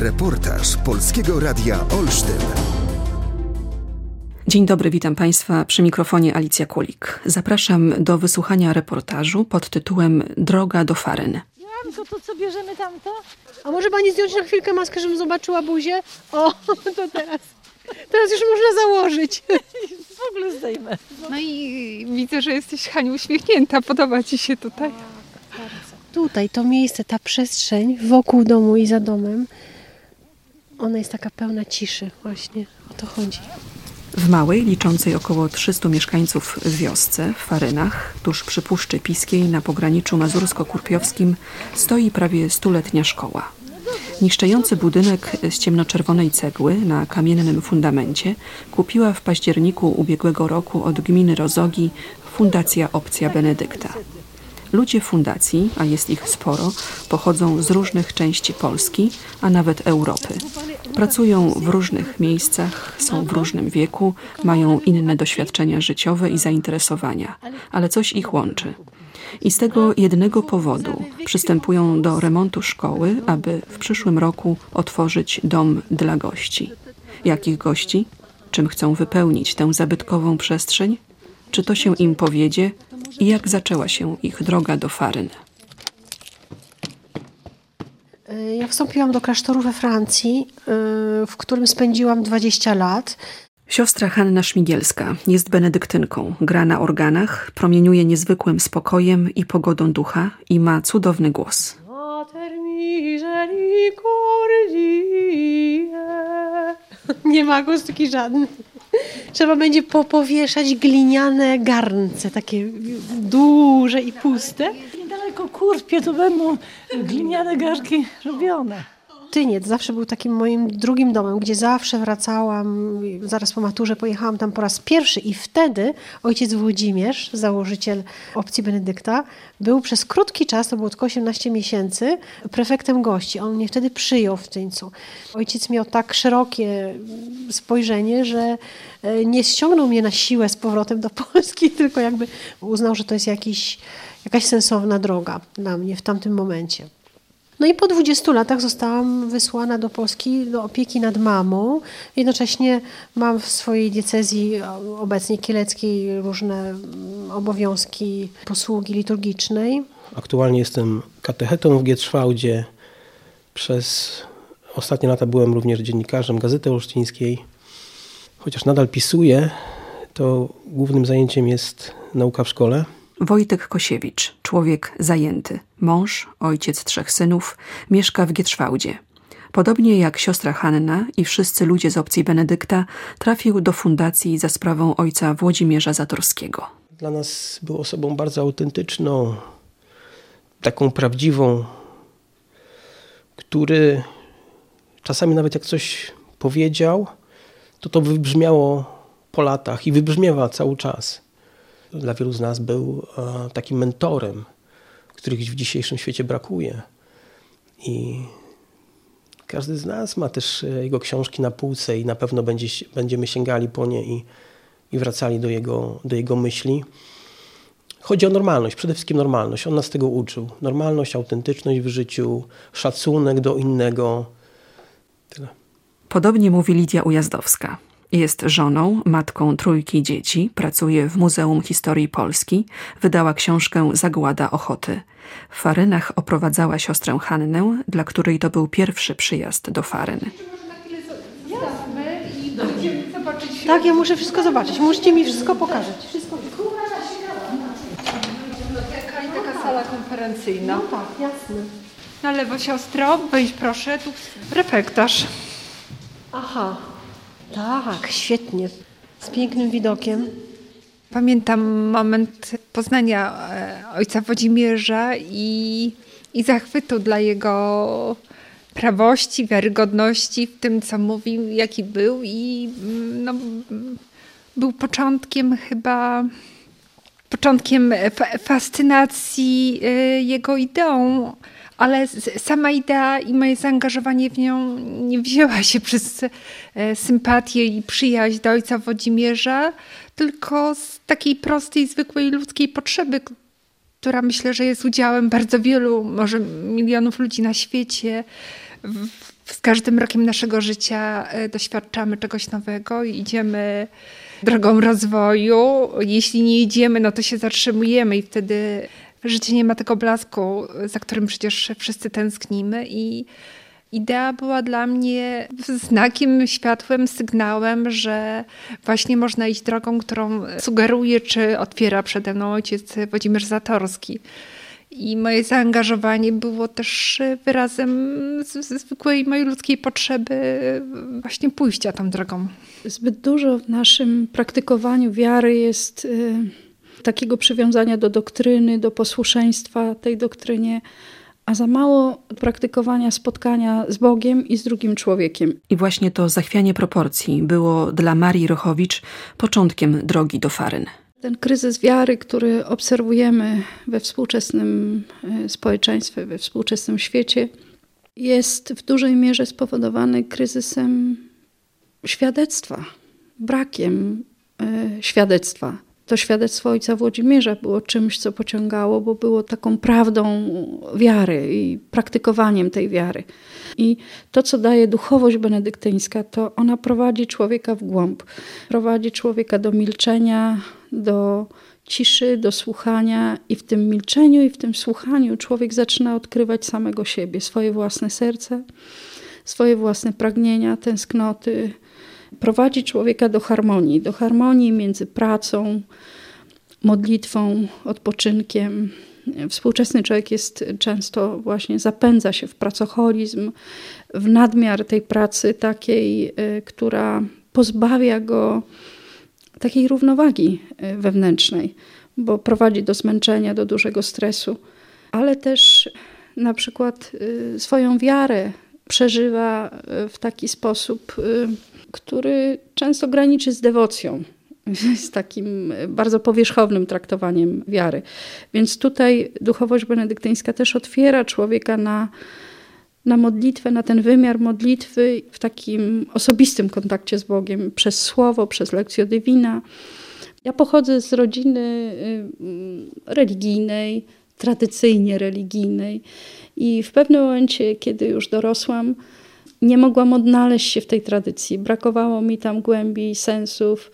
Reportaż Polskiego Radia Olsztyn. Dzień dobry, witam Państwa przy mikrofonie Alicja Kulik. Zapraszam do wysłuchania reportażu pod tytułem Droga do Faryn. To, to co bierzemy tamto? A może pani zdjąć na chwilkę maskę, żebym zobaczyła buzię? O, to teraz. Teraz już można założyć. W ogóle zdejmę. No i widzę, że jesteś Haniu uśmiechnięta. Podoba Ci się tutaj? Tutaj to miejsce, ta przestrzeń wokół domu i za domem, ona jest taka pełna ciszy właśnie. O to chodzi. W małej, liczącej około 300 mieszkańców wiosce, w Farynach, tuż przy Puszczy Piskiej na pograniczu mazursko-kurpiowskim, stoi prawie stuletnia szkoła. Niszczejący budynek z ciemnoczerwonej cegły na kamiennym fundamencie kupiła w październiku ubiegłego roku od gminy Rozogi Fundacja Opcja Benedykta. Ludzie fundacji, a jest ich sporo, pochodzą z różnych części Polski, a nawet Europy. Pracują w różnych miejscach, są w różnym wieku, mają inne doświadczenia życiowe i zainteresowania, ale coś ich łączy. I z tego jednego powodu przystępują do remontu szkoły, aby w przyszłym roku otworzyć dom dla gości. Jakich gości? Czym chcą wypełnić tę zabytkową przestrzeń? Czy to się im powiedzie i jak zaczęła się ich droga do Faryn? Ja wstąpiłam do klasztoru we Francji, y, w którym spędziłam 20 lat. Siostra Hanna Szmigielska jest benedyktynką, gra na organach, promieniuje niezwykłym spokojem i pogodą ducha i ma cudowny głos. Nie ma akustyki żadnej. Trzeba będzie popowieszać gliniane garnce, takie duże i puste. Niedaleko Kurpie to będą gliniane garnki robione. Tyniec zawsze był takim moim drugim domem, gdzie zawsze wracałam. Zaraz po maturze pojechałam tam po raz pierwszy i wtedy ojciec Włodzimierz, założyciel opcji Benedykta, był przez krótki czas, to było tylko 18 miesięcy, prefektem gości. On mnie wtedy przyjął w Tyńcu. Ojciec miał tak szerokie spojrzenie, że e, nie ściągnął mnie na siłę z powrotem do Polski, tylko jakby uznał, że to jest jakiś, jakaś sensowna droga dla mnie w tamtym momencie. No i po 20 latach zostałam wysłana do Polski do opieki nad mamą. Jednocześnie mam w swojej diecezji o, obecnie kieleckiej różne mm, obowiązki posługi liturgicznej. Aktualnie jestem katechetą w Gietrzwałdzie. Przez ostatnie lata byłem również dziennikarzem Gazety Olsztyńskiej. Chociaż nadal pisuję, to głównym zajęciem jest nauka w szkole. Wojtek Kosiewicz, człowiek zajęty, mąż, ojciec trzech synów, mieszka w Gietrzwałdzie. Podobnie jak siostra Hanna i wszyscy ludzie z opcji Benedykta, trafił do fundacji za sprawą ojca Włodzimierza Zatorskiego. Dla nas był osobą bardzo autentyczną, taką prawdziwą, który czasami nawet jak coś powiedział, to to wybrzmiało po latach i wybrzmiewa cały czas. Dla wielu z nas był e, takim mentorem, których w dzisiejszym świecie brakuje. I każdy z nas ma też e, jego książki na półce i na pewno będzie, będziemy sięgali po nie i, i wracali do jego, do jego myśli. Chodzi o normalność, przede wszystkim normalność. On nas tego uczył. Normalność, autentyczność w życiu, szacunek do innego. Tyle. Podobnie mówi Lidia Ujazdowska. Jest żoną, matką trójki dzieci, pracuje w Muzeum Historii Polski, wydała książkę Zagłada Ochoty. W Farynach oprowadzała siostrę Hannę, dla której to był pierwszy przyjazd do Faryn. Tak, ja muszę wszystko zobaczyć. Musicie mi wszystko pokazać. Wszystko. Taka i taka sala konferencyjna. No tak, jasne. Na lewo siostro, wejdź proszę, tu refektarz. Aha. Tak, świetnie. Z pięknym widokiem. Pamiętam moment poznania e, ojca Włodzimierza i, i zachwytu dla jego prawości, wiarygodności w tym, co mówił, jaki był i mm, no, był początkiem chyba początkiem fa- fascynacji e, jego ideą, ale sama idea i moje zaangażowanie w nią nie wzięła się przez e, sympatię i przyjaźń do ojca Włodzimierza, tylko z takiej prostej, zwykłej ludzkiej potrzeby, która myślę, że jest udziałem bardzo wielu, może milionów ludzi na świecie, z każdym rokiem naszego życia e, doświadczamy czegoś nowego i idziemy drogą rozwoju. Jeśli nie idziemy, no to się zatrzymujemy i wtedy życie nie ma tego blasku, za którym przecież wszyscy tęsknimy i idea była dla mnie znakiem, światłem, sygnałem, że właśnie można iść drogą, którą sugeruje czy otwiera przede mną ojciec Włodzimierz Zatorski. I moje zaangażowanie było też wyrazem zwykłej mojej ludzkiej potrzeby właśnie pójścia tą drogą. Zbyt dużo w naszym praktykowaniu wiary jest y, takiego przywiązania do doktryny, do posłuszeństwa tej doktrynie, a za mało praktykowania spotkania z Bogiem i z drugim człowiekiem. I właśnie to zachwianie proporcji było dla Marii Rochowicz początkiem drogi do Faryn. Ten kryzys wiary, który obserwujemy we współczesnym e, społeczeństwie, we współczesnym świecie, jest w dużej mierze spowodowany kryzysem świadectwa, brakiem e, świadectwa. To świadectwo ojca Włodzimierza było czymś, co pociągało, bo było taką prawdą wiary i praktykowaniem tej wiary. I to, co daje duchowość benedyktyńska, to ona prowadzi człowieka w głąb, prowadzi człowieka do milczenia, do ciszy, do słuchania, i w tym milczeniu, i w tym słuchaniu człowiek zaczyna odkrywać samego siebie, swoje własne serce, swoje własne pragnienia, tęsknoty. Prowadzi człowieka do harmonii, do harmonii między pracą, modlitwą, odpoczynkiem. Współczesny człowiek jest często właśnie zapędza się w pracoholizm, w nadmiar tej pracy takiej, y, która pozbawia go takiej równowagi y, wewnętrznej, bo prowadzi do zmęczenia, do dużego stresu, ale też na przykład y, swoją wiarę przeżywa w taki sposób, który często graniczy z dewocją, z takim bardzo powierzchownym traktowaniem wiary. Więc tutaj duchowość benedyktyńska też otwiera człowieka na na modlitwę, na ten wymiar modlitwy w takim osobistym kontakcie z Bogiem, przez słowo, przez lekcję divina. Ja pochodzę z rodziny y, religijnej, tradycyjnie religijnej i w pewnym momencie, kiedy już dorosłam, nie mogłam odnaleźć się w tej tradycji. Brakowało mi tam głębi, sensów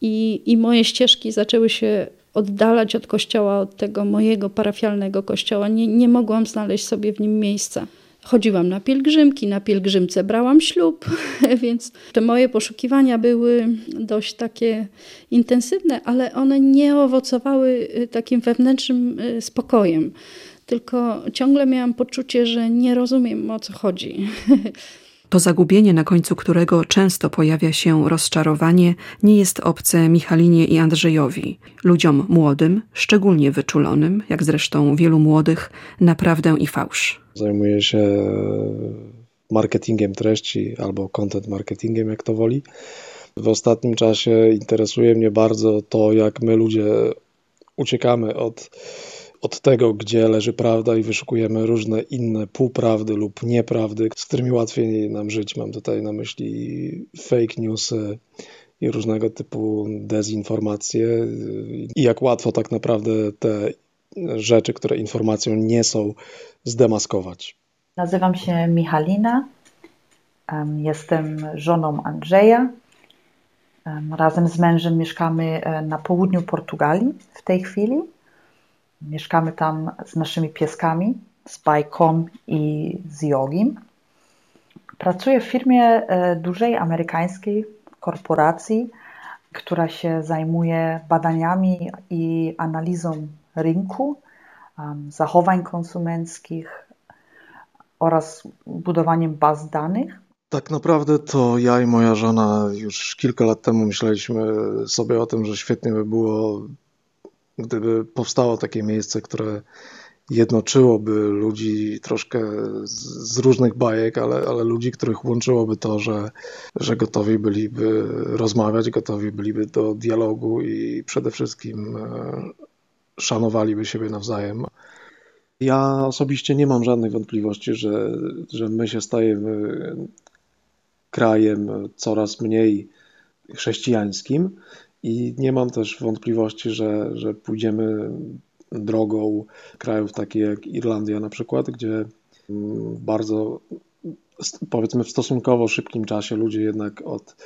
i, i moje ścieżki zaczęły się oddalać od kościoła, od tego mojego parafialnego kościoła. Nie, nie mogłam znaleźć sobie w nim miejsca. Chodziłam na pielgrzymki, na pielgrzymce brałam ślub, więc te moje poszukiwania były dość takie intensywne, ale one nie owocowały y, takim wewnętrznym y, spokojem. Tylko ciągle miałam poczucie, że nie rozumiem o co chodzi. To zagubienie, na końcu którego często pojawia się rozczarowanie, nie jest obce Michalinie i Andrzejowi, ludziom młodym, szczególnie wyczulonym, jak zresztą wielu młodych, na prawdę i fałsz. Zajmuję się marketingiem treści albo content marketingiem, jak to woli. W ostatnim czasie interesuje mnie bardzo to, jak my ludzie uciekamy od od tego, gdzie leży prawda i wyszukujemy różne inne półprawdy lub nieprawdy, z którymi łatwiej nam żyć. Mam tutaj na myśli fake newsy i różnego typu dezinformacje i jak łatwo tak naprawdę te rzeczy, które informacją nie są, zdemaskować. Nazywam się Michalina. Jestem żoną Andrzeja. Razem z mężem mieszkamy e, na południu Portugalii w tej chwili. Mieszkamy tam z naszymi pieskami, z Bajką i z Jogim. Pracuję w firmie e, dużej amerykańskiej korporacji, która się zajmuje badaniami i analizą rynku, zachowań konsumenckich oraz budowaniem baz danych. Tak naprawdę to ja i moja żona już kilka lat temu myśleliśmy sobie o tym, że świetnie by było gdyby powstało takie miejsce, które jednoczyłoby ludzi troszkę z, różnych bajek, ale, ale ludzi, których łączyłoby to, że, że gotowi byliby rozmawiać, gotowi byliby do dialogu i przede wszystkim e, szanowaliby siebie nawzajem. Ja osobiście nie mam żadnych wątpliwości, że, że my się stajemy krajem coraz mniej chrześcijańskim i nie mam też wątpliwości, że, że pójdziemy drogą krajów takich jak Irlandia na przykład, gdzie mm, bardzo powiedzmy w stosunkowo szybkim czasie ludzie jednak od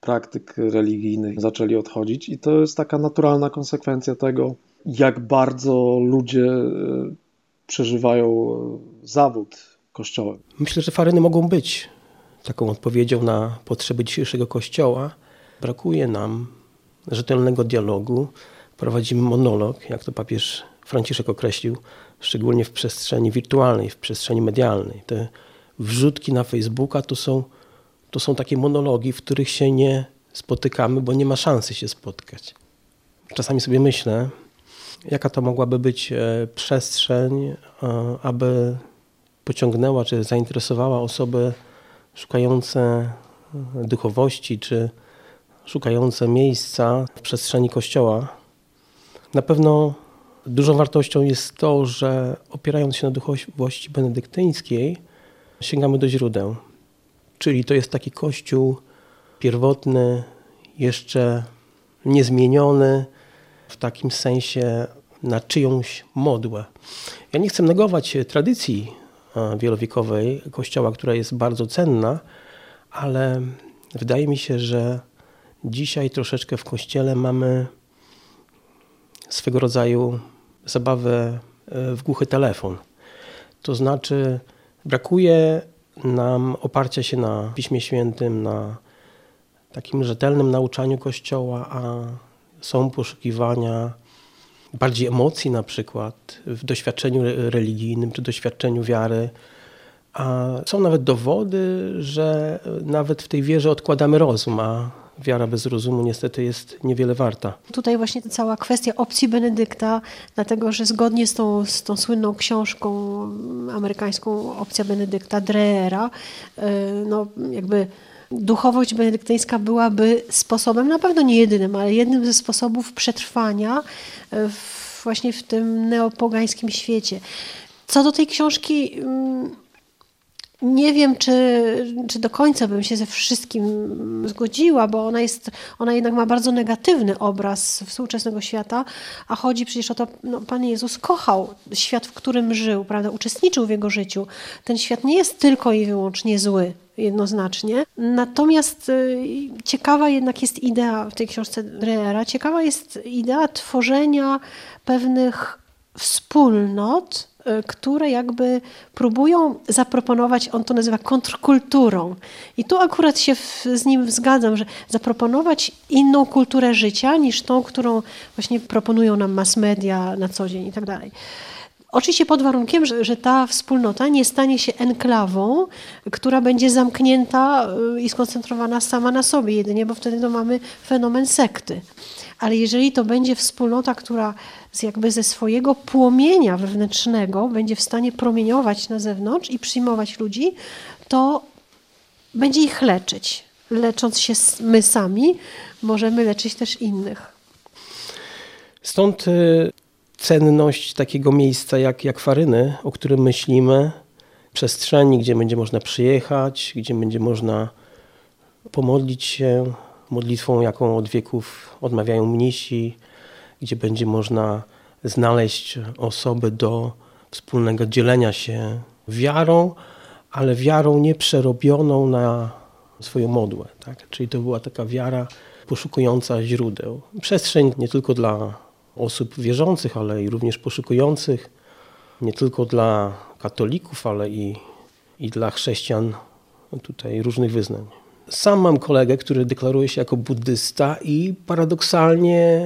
praktyk religijnych zaczęli odchodzić i to jest taka naturalna konsekwencja tego, jak bardzo ludzie e, przeżywają e, zawód kościołem. Myślę, że faryny mogą być taką odpowiedzią na potrzeby dzisiejszego kościoła. Brakuje nam rzetelnego dialogu. Prowadzimy monolog, jak to papież Franciszek określił, szczególnie w przestrzeni wirtualnej, w przestrzeni medialnej. Te wrzutki na Facebooka to są, to są takie monologi, w których się nie spotykamy, bo nie ma szansy się spotkać. Czasami sobie myślę, jaka to mogłaby być e, przestrzeń, e, aby pociągnęła czy zainteresowała osoby szukające duchowości czy szukające miejsca w przestrzeni kościoła. Na pewno dużą wartością jest to, że opierając się na duchowości benedyktyńskiej, sięgamy do źródeł. Czyli to jest taki kościół pierwotny, jeszcze niezmieniony, w takim sensie na czyjąś modłę. Ja nie chcę negować tradycji e, wielowiekowej Kościoła, która jest bardzo cenna, ale wydaje mi się, że dzisiaj troszeczkę w Kościele mamy swego rodzaju zabawę e, w głuchy telefon. To znaczy, brakuje nam oparcia się na Piśmie Świętym, na takim rzetelnym nauczaniu Kościoła, a są poszukiwania bardziej emocji na przykład w doświadczeniu religijnym czy doświadczeniu wiary. A są nawet dowody, że nawet w tej wierze odkładamy rozum, a wiara bez rozumu niestety jest niewiele warta. Tutaj właśnie ta cała kwestia opcji Benedykta, dlatego że zgodnie z tą, z tą słynną książką amerykańską Opcja Benedykta Dreera, no jakby duchowość benedyktyńska byłaby sposobem, na pewno nie jedynym, ale jednym ze sposobów przetrwania e, w, właśnie w tym neopogańskim świecie. Co do tej książki, mm, nie wiem, czy, czy do końca bym się ze wszystkim zgodziła, bo ona, jest, ona jednak ma bardzo negatywny obraz współczesnego świata, a chodzi przecież o to, no, Pan Jezus kochał świat, w którym żył, prawda, uczestniczył w jego życiu. Ten świat nie jest tylko i wyłącznie zły jednoznacznie. Natomiast y, ciekawa jednak jest idea w tej książce Dreera, ciekawa jest idea tworzenia pewnych wspólnot, y, które jakby próbują zaproponować, on to nazywa kontrkulturą. I tu akurat się z nim zgadzam, że zaproponować inną kulturę życia niż tą, którą właśnie proponują nam mass media na co dzień i tak dalej. Oczywiście pod warunkiem, że, że, ta wspólnota nie stanie się enklawą, która będzie zamknięta y, i skoncentrowana sama na sobie jedynie, bo wtedy to mamy fenomen sekty. Ale jeżeli to będzie wspólnota, która jakby ze swojego płomienia wewnętrznego będzie w stanie promieniować na zewnątrz i przyjmować ludzi, to będzie ich leczyć. Lecząc się my sami, możemy leczyć też innych. Stąd y, cenność takiego miejsca jak, jak Faryny, o którym myślimy, przestrzeni, gdzie będzie można przyjechać, gdzie będzie można pomodlić się modlitwą, jaką od wieków odmawiają mnisi, gdzie będzie można znaleźć osoby do wspólnego dzielenia się wiarą, ale wiarą nieprzerobioną na swoją modłę. Tak? Czyli to była taka wiara poszukująca źródeł. Przestrzeń nie tylko dla osób wierzących, ale i również poszukujących, nie tylko dla katolików, ale i, i dla chrześcijan tutaj różnych wyznań. Sam mam kolegę, który deklaruje się jako buddysta i paradoksalnie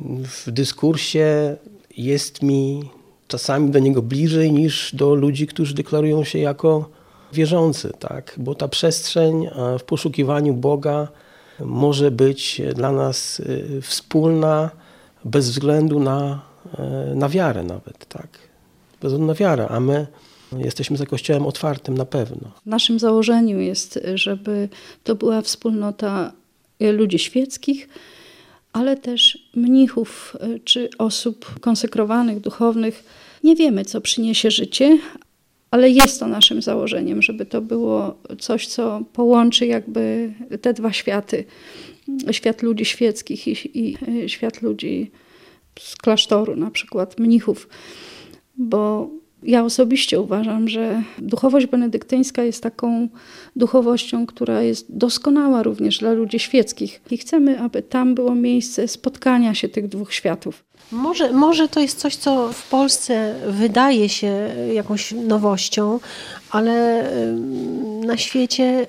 w dyskursie jest mi czasami do niego bliżej niż do ludzi, którzy deklarują się jako wierzący, tak? bo ta przestrzeń w poszukiwaniu Boga może być dla nas y, wspólna, bez względu na, e, na wiarę nawet, tak? Bez względu na wiarę, a my jesteśmy za Kościołem otwartym na pewno. Naszym założeniu jest, żeby to była wspólnota ludzi świeckich, ale też mnichów e, czy osób konsekrowanych, duchownych. Nie wiemy, co przyniesie życie, ale jest to naszym założeniem, żeby to było coś, co połączy jakby te dwa światy świat ludzi świeckich i, i świat ludzi z klasztoru, na przykład mnichów, bo Ja osobiście uważam, że duchowość benedyktyńska jest taką duchowością, która jest doskonała również dla ludzi świeckich. I chcemy, aby tam było miejsce spotkania się tych dwóch światów. Może, może to jest coś, co w Polsce wydaje się jakąś nowością, ale na świecie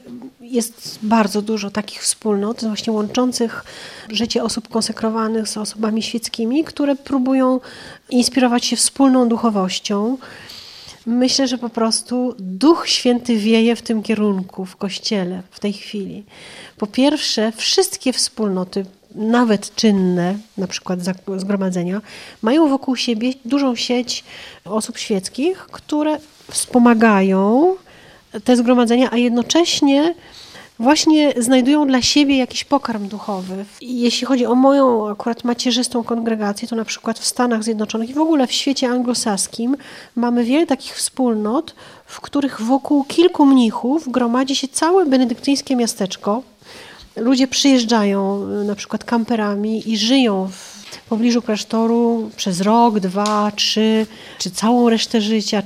jest bardzo dużo takich wspólnot, właśnie łączących życie osób konsekrowanych z osobami świeckimi, które próbują inspirować się wspólną duchowością. Myślę, że po prostu Duch Święty wieje w tym kierunku w Kościele w tej chwili. Po pierwsze, wszystkie wspólnoty, nawet czynne, na przykład zgromadzenia, mają wokół siebie dużą sieć osób świeckich, które wspomagają te zgromadzenia, a jednocześnie właśnie znajdują dla siebie jakiś pokarm duchowy. Jeśli chodzi o moją akurat macierzystą kongregację, to na przykład w Stanach Zjednoczonych i w ogóle w świecie anglosaskim mamy wiele takich wspólnot, w których wokół kilku mnichów gromadzi się całe benedyktyńskie miasteczko. Ludzie przyjeżdżają na przykład kamperami i żyją w pobliżu klasztoru przez rok, dwa, trzy, czy całą resztę życia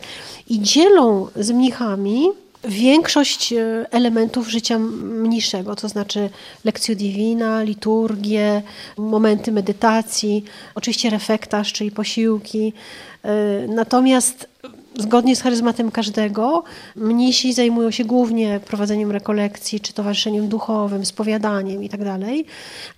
i dzielą z mnichami większość e, elementów życia mniejszego, to znaczy lekcję divina, liturgię, momenty medytacji, oczywiście refektarz, czyli posiłki. E, natomiast zgodnie z charyzmatem każdego, mnisi zajmują się głównie prowadzeniem rekolekcji, czy towarzyszeniem duchowym, spowiadaniem itd., tak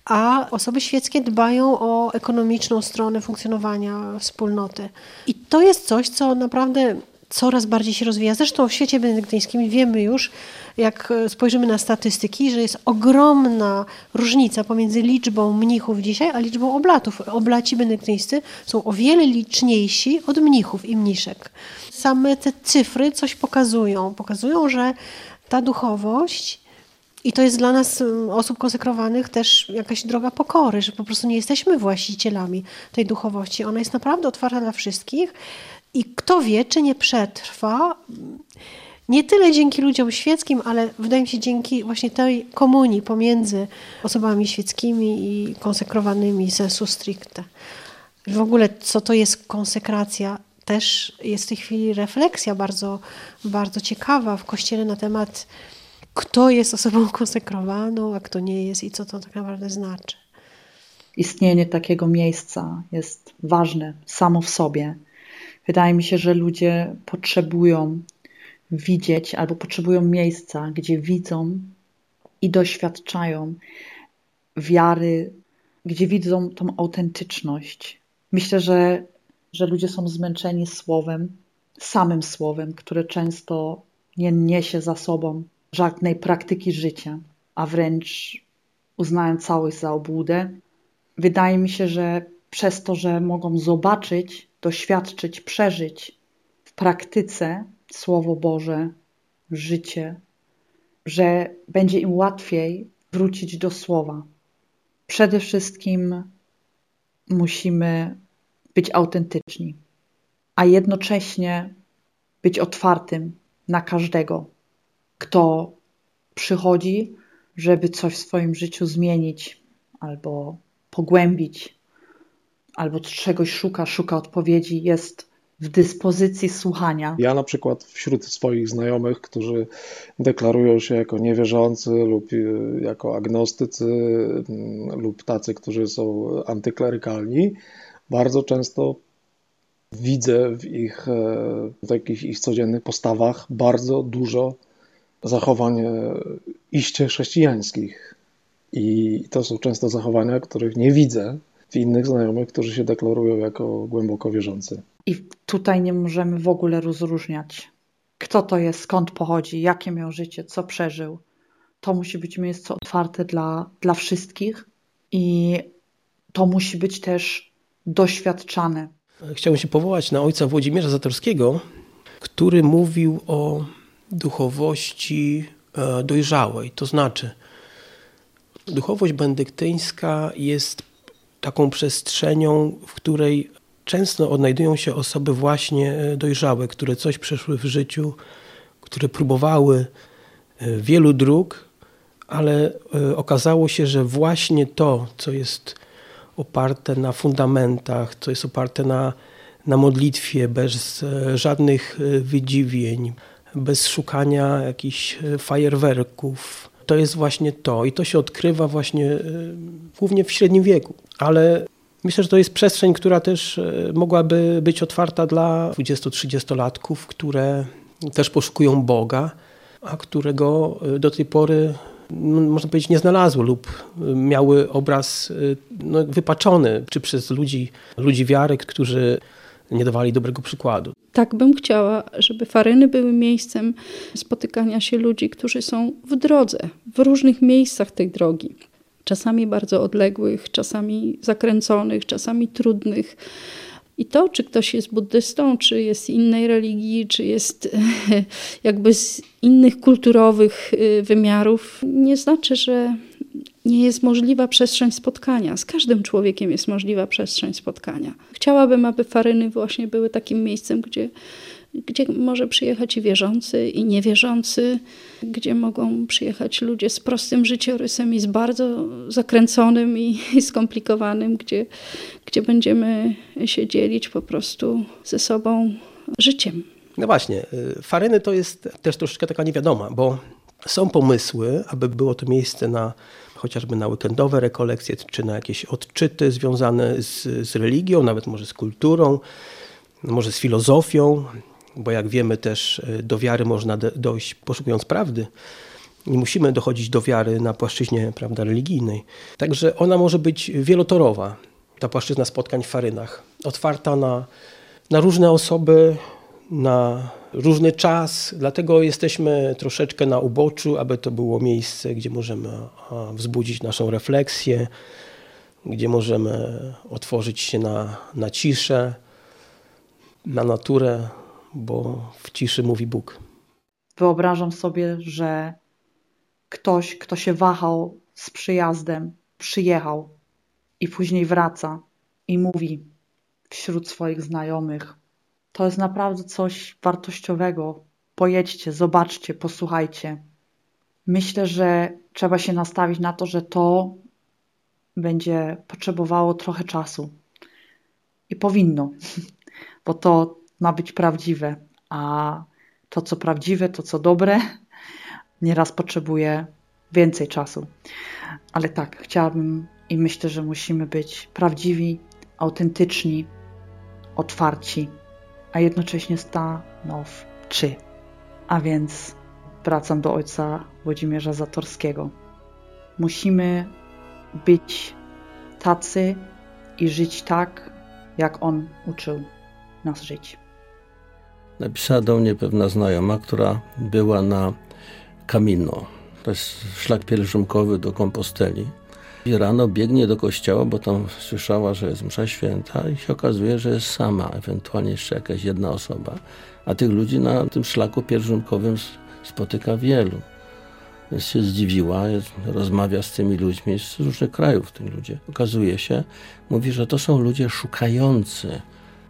a osoby świeckie dbają o ekonomiczną stronę funkcjonowania wspólnoty. I to jest coś, co naprawdę coraz bardziej się rozwija. Zresztą w świecie benedyktyńskim wiemy już, jak spojrzymy na statystyki, że jest ogromna różnica pomiędzy liczbą mnichów dzisiaj, a liczbą oblatów. Oblaci benedyktyńscy są o wiele liczniejsi od mnichów i mniszek. Same te cyfry coś pokazują. Pokazują, że ta duchowość i to jest dla nas, mm, osób konsekrowanych, też jakaś droga pokory, że po prostu nie jesteśmy właścicielami tej duchowości. Ona jest naprawdę otwarta dla wszystkich i kto wie, czy nie przetrwa, nie tyle dzięki ludziom świeckim, ale wydaje mi się dzięki właśnie tej komunii pomiędzy osobami świeckimi i konsekrowanymi sensu stricte. W ogóle, co to jest konsekracja, też jest w tej chwili refleksja bardzo, bardzo ciekawa w Kościele na temat, kto jest osobą konsekrowaną, a kto nie jest i co to tak naprawdę znaczy. Istnienie takiego miejsca jest ważne samo w sobie Wydaje mi się, że ludzie potrzebują widzieć albo potrzebują miejsca, gdzie widzą i doświadczają wiary, gdzie widzą tą autentyczność. Myślę, że, że ludzie są zmęczeni słowem, samym słowem, które często nie niesie za sobą żadnej praktyki życia, a wręcz uznają całość za obłudę. Wydaje mi się, że przez to, że mogą zobaczyć doświadczyć, przeżyć w praktyce Słowo Boże, życie, że będzie im łatwiej wrócić do Słowa. Przede wszystkim musimy być autentyczni, a jednocześnie być otwartym na każdego, kto przychodzi, żeby coś w swoim życiu zmienić albo pogłębić, albo czegoś szuka, szuka odpowiedzi, jest w dyspozycji słuchania. Ja na przykład wśród swoich znajomych, którzy deklarują się jako niewierzący lub y, jako agnostycy mm, lub tacy, którzy są antyklerykalni, bardzo często widzę w ich e, w takich ich codziennych postawach bardzo dużo zachowań e, iście chrześcijańskich. I to są często zachowania, których nie widzę w innych znajomych, którzy się deklarują jako głęboko wierzący. I tutaj nie możemy w ogóle rozróżniać, kto to jest, skąd pochodzi, jakie miał życie, co przeżył. To musi być miejsce otwarte dla, dla wszystkich i to musi być też doświadczane. Chciałbym się powołać na ojca Włodzimierza Zatorskiego, który mówił o duchowości e, dojrzałej. To znaczy, duchowość benedyktyńska jest taką przestrzenią, w której często odnajdują się osoby właśnie e, dojrzałe, które coś przeszły w życiu, które próbowały e, wielu dróg, ale e, okazało się, że właśnie to, co jest oparte na fundamentach, co jest oparte na, na modlitwie, bez żadnych wydziwień, bez szukania jakichś fajerwerków. To jest właśnie to i to się odkrywa właśnie głównie w średnim wieku. Ale myślę, że to jest przestrzeń, która też mogłaby być otwarta dla 20-30-latków, które też poszukują Boga, a którego do tej pory no, można powiedzieć, nie znalazły lub miały obraz no, wypaczony, czy przez ludzi, ludzi wiary, którzy nie dawali dobrego przykładu. Tak bym chciała, żeby faryny były miejscem spotykania się ludzi, którzy są w drodze, w różnych miejscach tej drogi. Czasami bardzo odległych, czasami zakręconych, czasami trudnych. I to, czy ktoś jest buddystą, czy jest innej religii, czy jest jakby z innych kulturowych y, wymiarów, nie znaczy, że nie jest możliwa przestrzeń spotkania. Z każdym człowiekiem jest możliwa przestrzeń spotkania. Chciałabym, aby faryny właśnie były takim miejscem, gdzie, gdzie może przyjechać i wierzący, i niewierzący, gdzie mogą przyjechać ludzie z prostym życiorysem i z bardzo zakręconym i, i skomplikowanym, gdzie, gdzie będziemy się dzielić po prostu ze sobą życiem. No właśnie, y, faryny to jest też troszeczkę taka niewiadoma, bo są pomysły, aby było to miejsce na chociażby na weekendowe rekolekcje, czy na jakieś odczyty związane z, z religią, nawet może z kulturą, może z filozofią, bo jak wiemy też e, do wiary można dojść poszukując prawdy. Nie musimy dochodzić do wiary na płaszczyźnie prawda, religijnej. Także ona może być wielotorowa, ta płaszczyzna spotkań w farynach, otwarta na, na różne osoby, na różny czas, dlatego jesteśmy troszeczkę na uboczu, aby to było miejsce, gdzie możemy wzbudzić naszą refleksję, gdzie możemy otworzyć się na, na ciszę, na naturę, bo w ciszy mówi Bóg. Wyobrażam sobie, że ktoś, kto się wahał z przyjazdem, przyjechał i później wraca i mówi wśród swoich znajomych: to jest naprawdę coś wartościowego. Pojedźcie, zobaczcie, posłuchajcie. Myślę, że trzeba się nastawić na to, że to będzie potrzebowało trochę czasu. I powinno, bo to ma być prawdziwe, a to, co prawdziwe, to, co dobre, nieraz potrzebuje więcej czasu. Ale tak, chciałabym i myślę, że musimy być prawdziwi, autentyczni, otwarci a jednocześnie stanowczy. A więc wracam do ojca Włodzimierza Zatorskiego. Musimy być tacy i żyć tak, jak on uczył nas żyć. Napisała do mnie pewna znajoma, która była na Camino. To jest szlak pielgrzymkowy do Komposteli. I rano biegnie do kościoła, bo tam słyszała, że jest msza święta i się okazuje, że jest sama, ewentualnie jeszcze jakaś jedna osoba. A tych ludzi na tym szlaku pielgrzymkowym spotyka wielu. Więc się zdziwiła, rozmawia z tymi ludźmi z różnych krajów, tym ludzie. Okazuje się, mówi, że to są ludzie szukający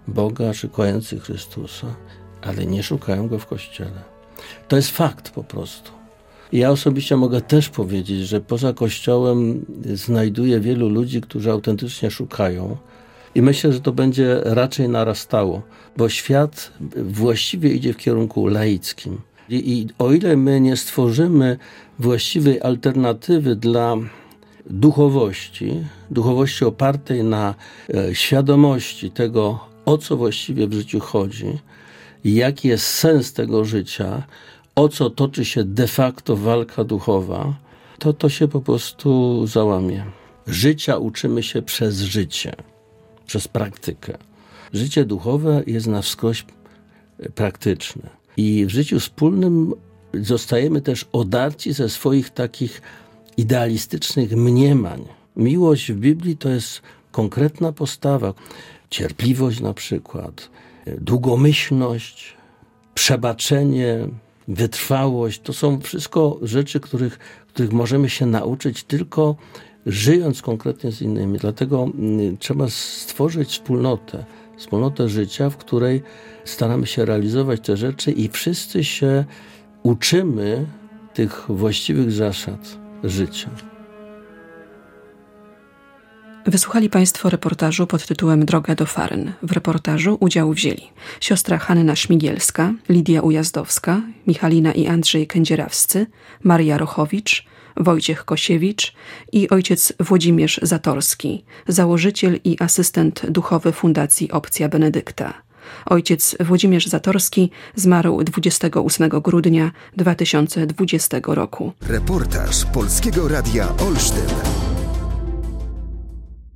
Boga, szukający Chrystusa, ale nie szukają Go w Kościele. To jest fakt po prostu. Ja osobiście mogę też powiedzieć, że poza Kościołem znajduję wielu ludzi, którzy autentycznie szukają. I myślę, że to będzie raczej narastało, bo świat właściwie idzie w kierunku laickim. I, I, o ile my nie stworzymy właściwej alternatywy dla duchowości, duchowości opartej na e, świadomości tego, o co właściwie w życiu chodzi, jaki jest sens tego życia, o co toczy się de facto walka duchowa, to to się po prostu załamie. Życia uczymy się przez życie, przez praktykę. Życie duchowe jest na wskroś praktyczne. I w życiu wspólnym zostajemy też odarci ze swoich takich idealistycznych mniemań. Miłość w Biblii to jest konkretna postawa, cierpliwość na przykład, długomyślność, przebaczenie, wytrwałość. To są wszystko rzeczy, których, których możemy się nauczyć tylko żyjąc konkretnie z innymi. Dlatego mm, trzeba stworzyć wspólnotę, wspólnotę życia, w której staramy się realizować te rzeczy i wszyscy się uczymy tych właściwych zasad życia. Wysłuchali Państwo reportażu pod tytułem Droga do Faryn. W reportażu udział wzięli siostra Hanna Śmigielska, Lidia Ujazdowska, Michalina i Andrzej Kędzierawscy, Maria Rochowicz, Wojciech Kosiewicz i ojciec Włodzimierz Zatorski, założyciel i asystent duchowy Fundacji Opcja Benedykta. Ojciec Włodzimierz Zatorski zmarł 28 grudnia 2020 roku. Reportaż Polskiego Radia Olsztyn.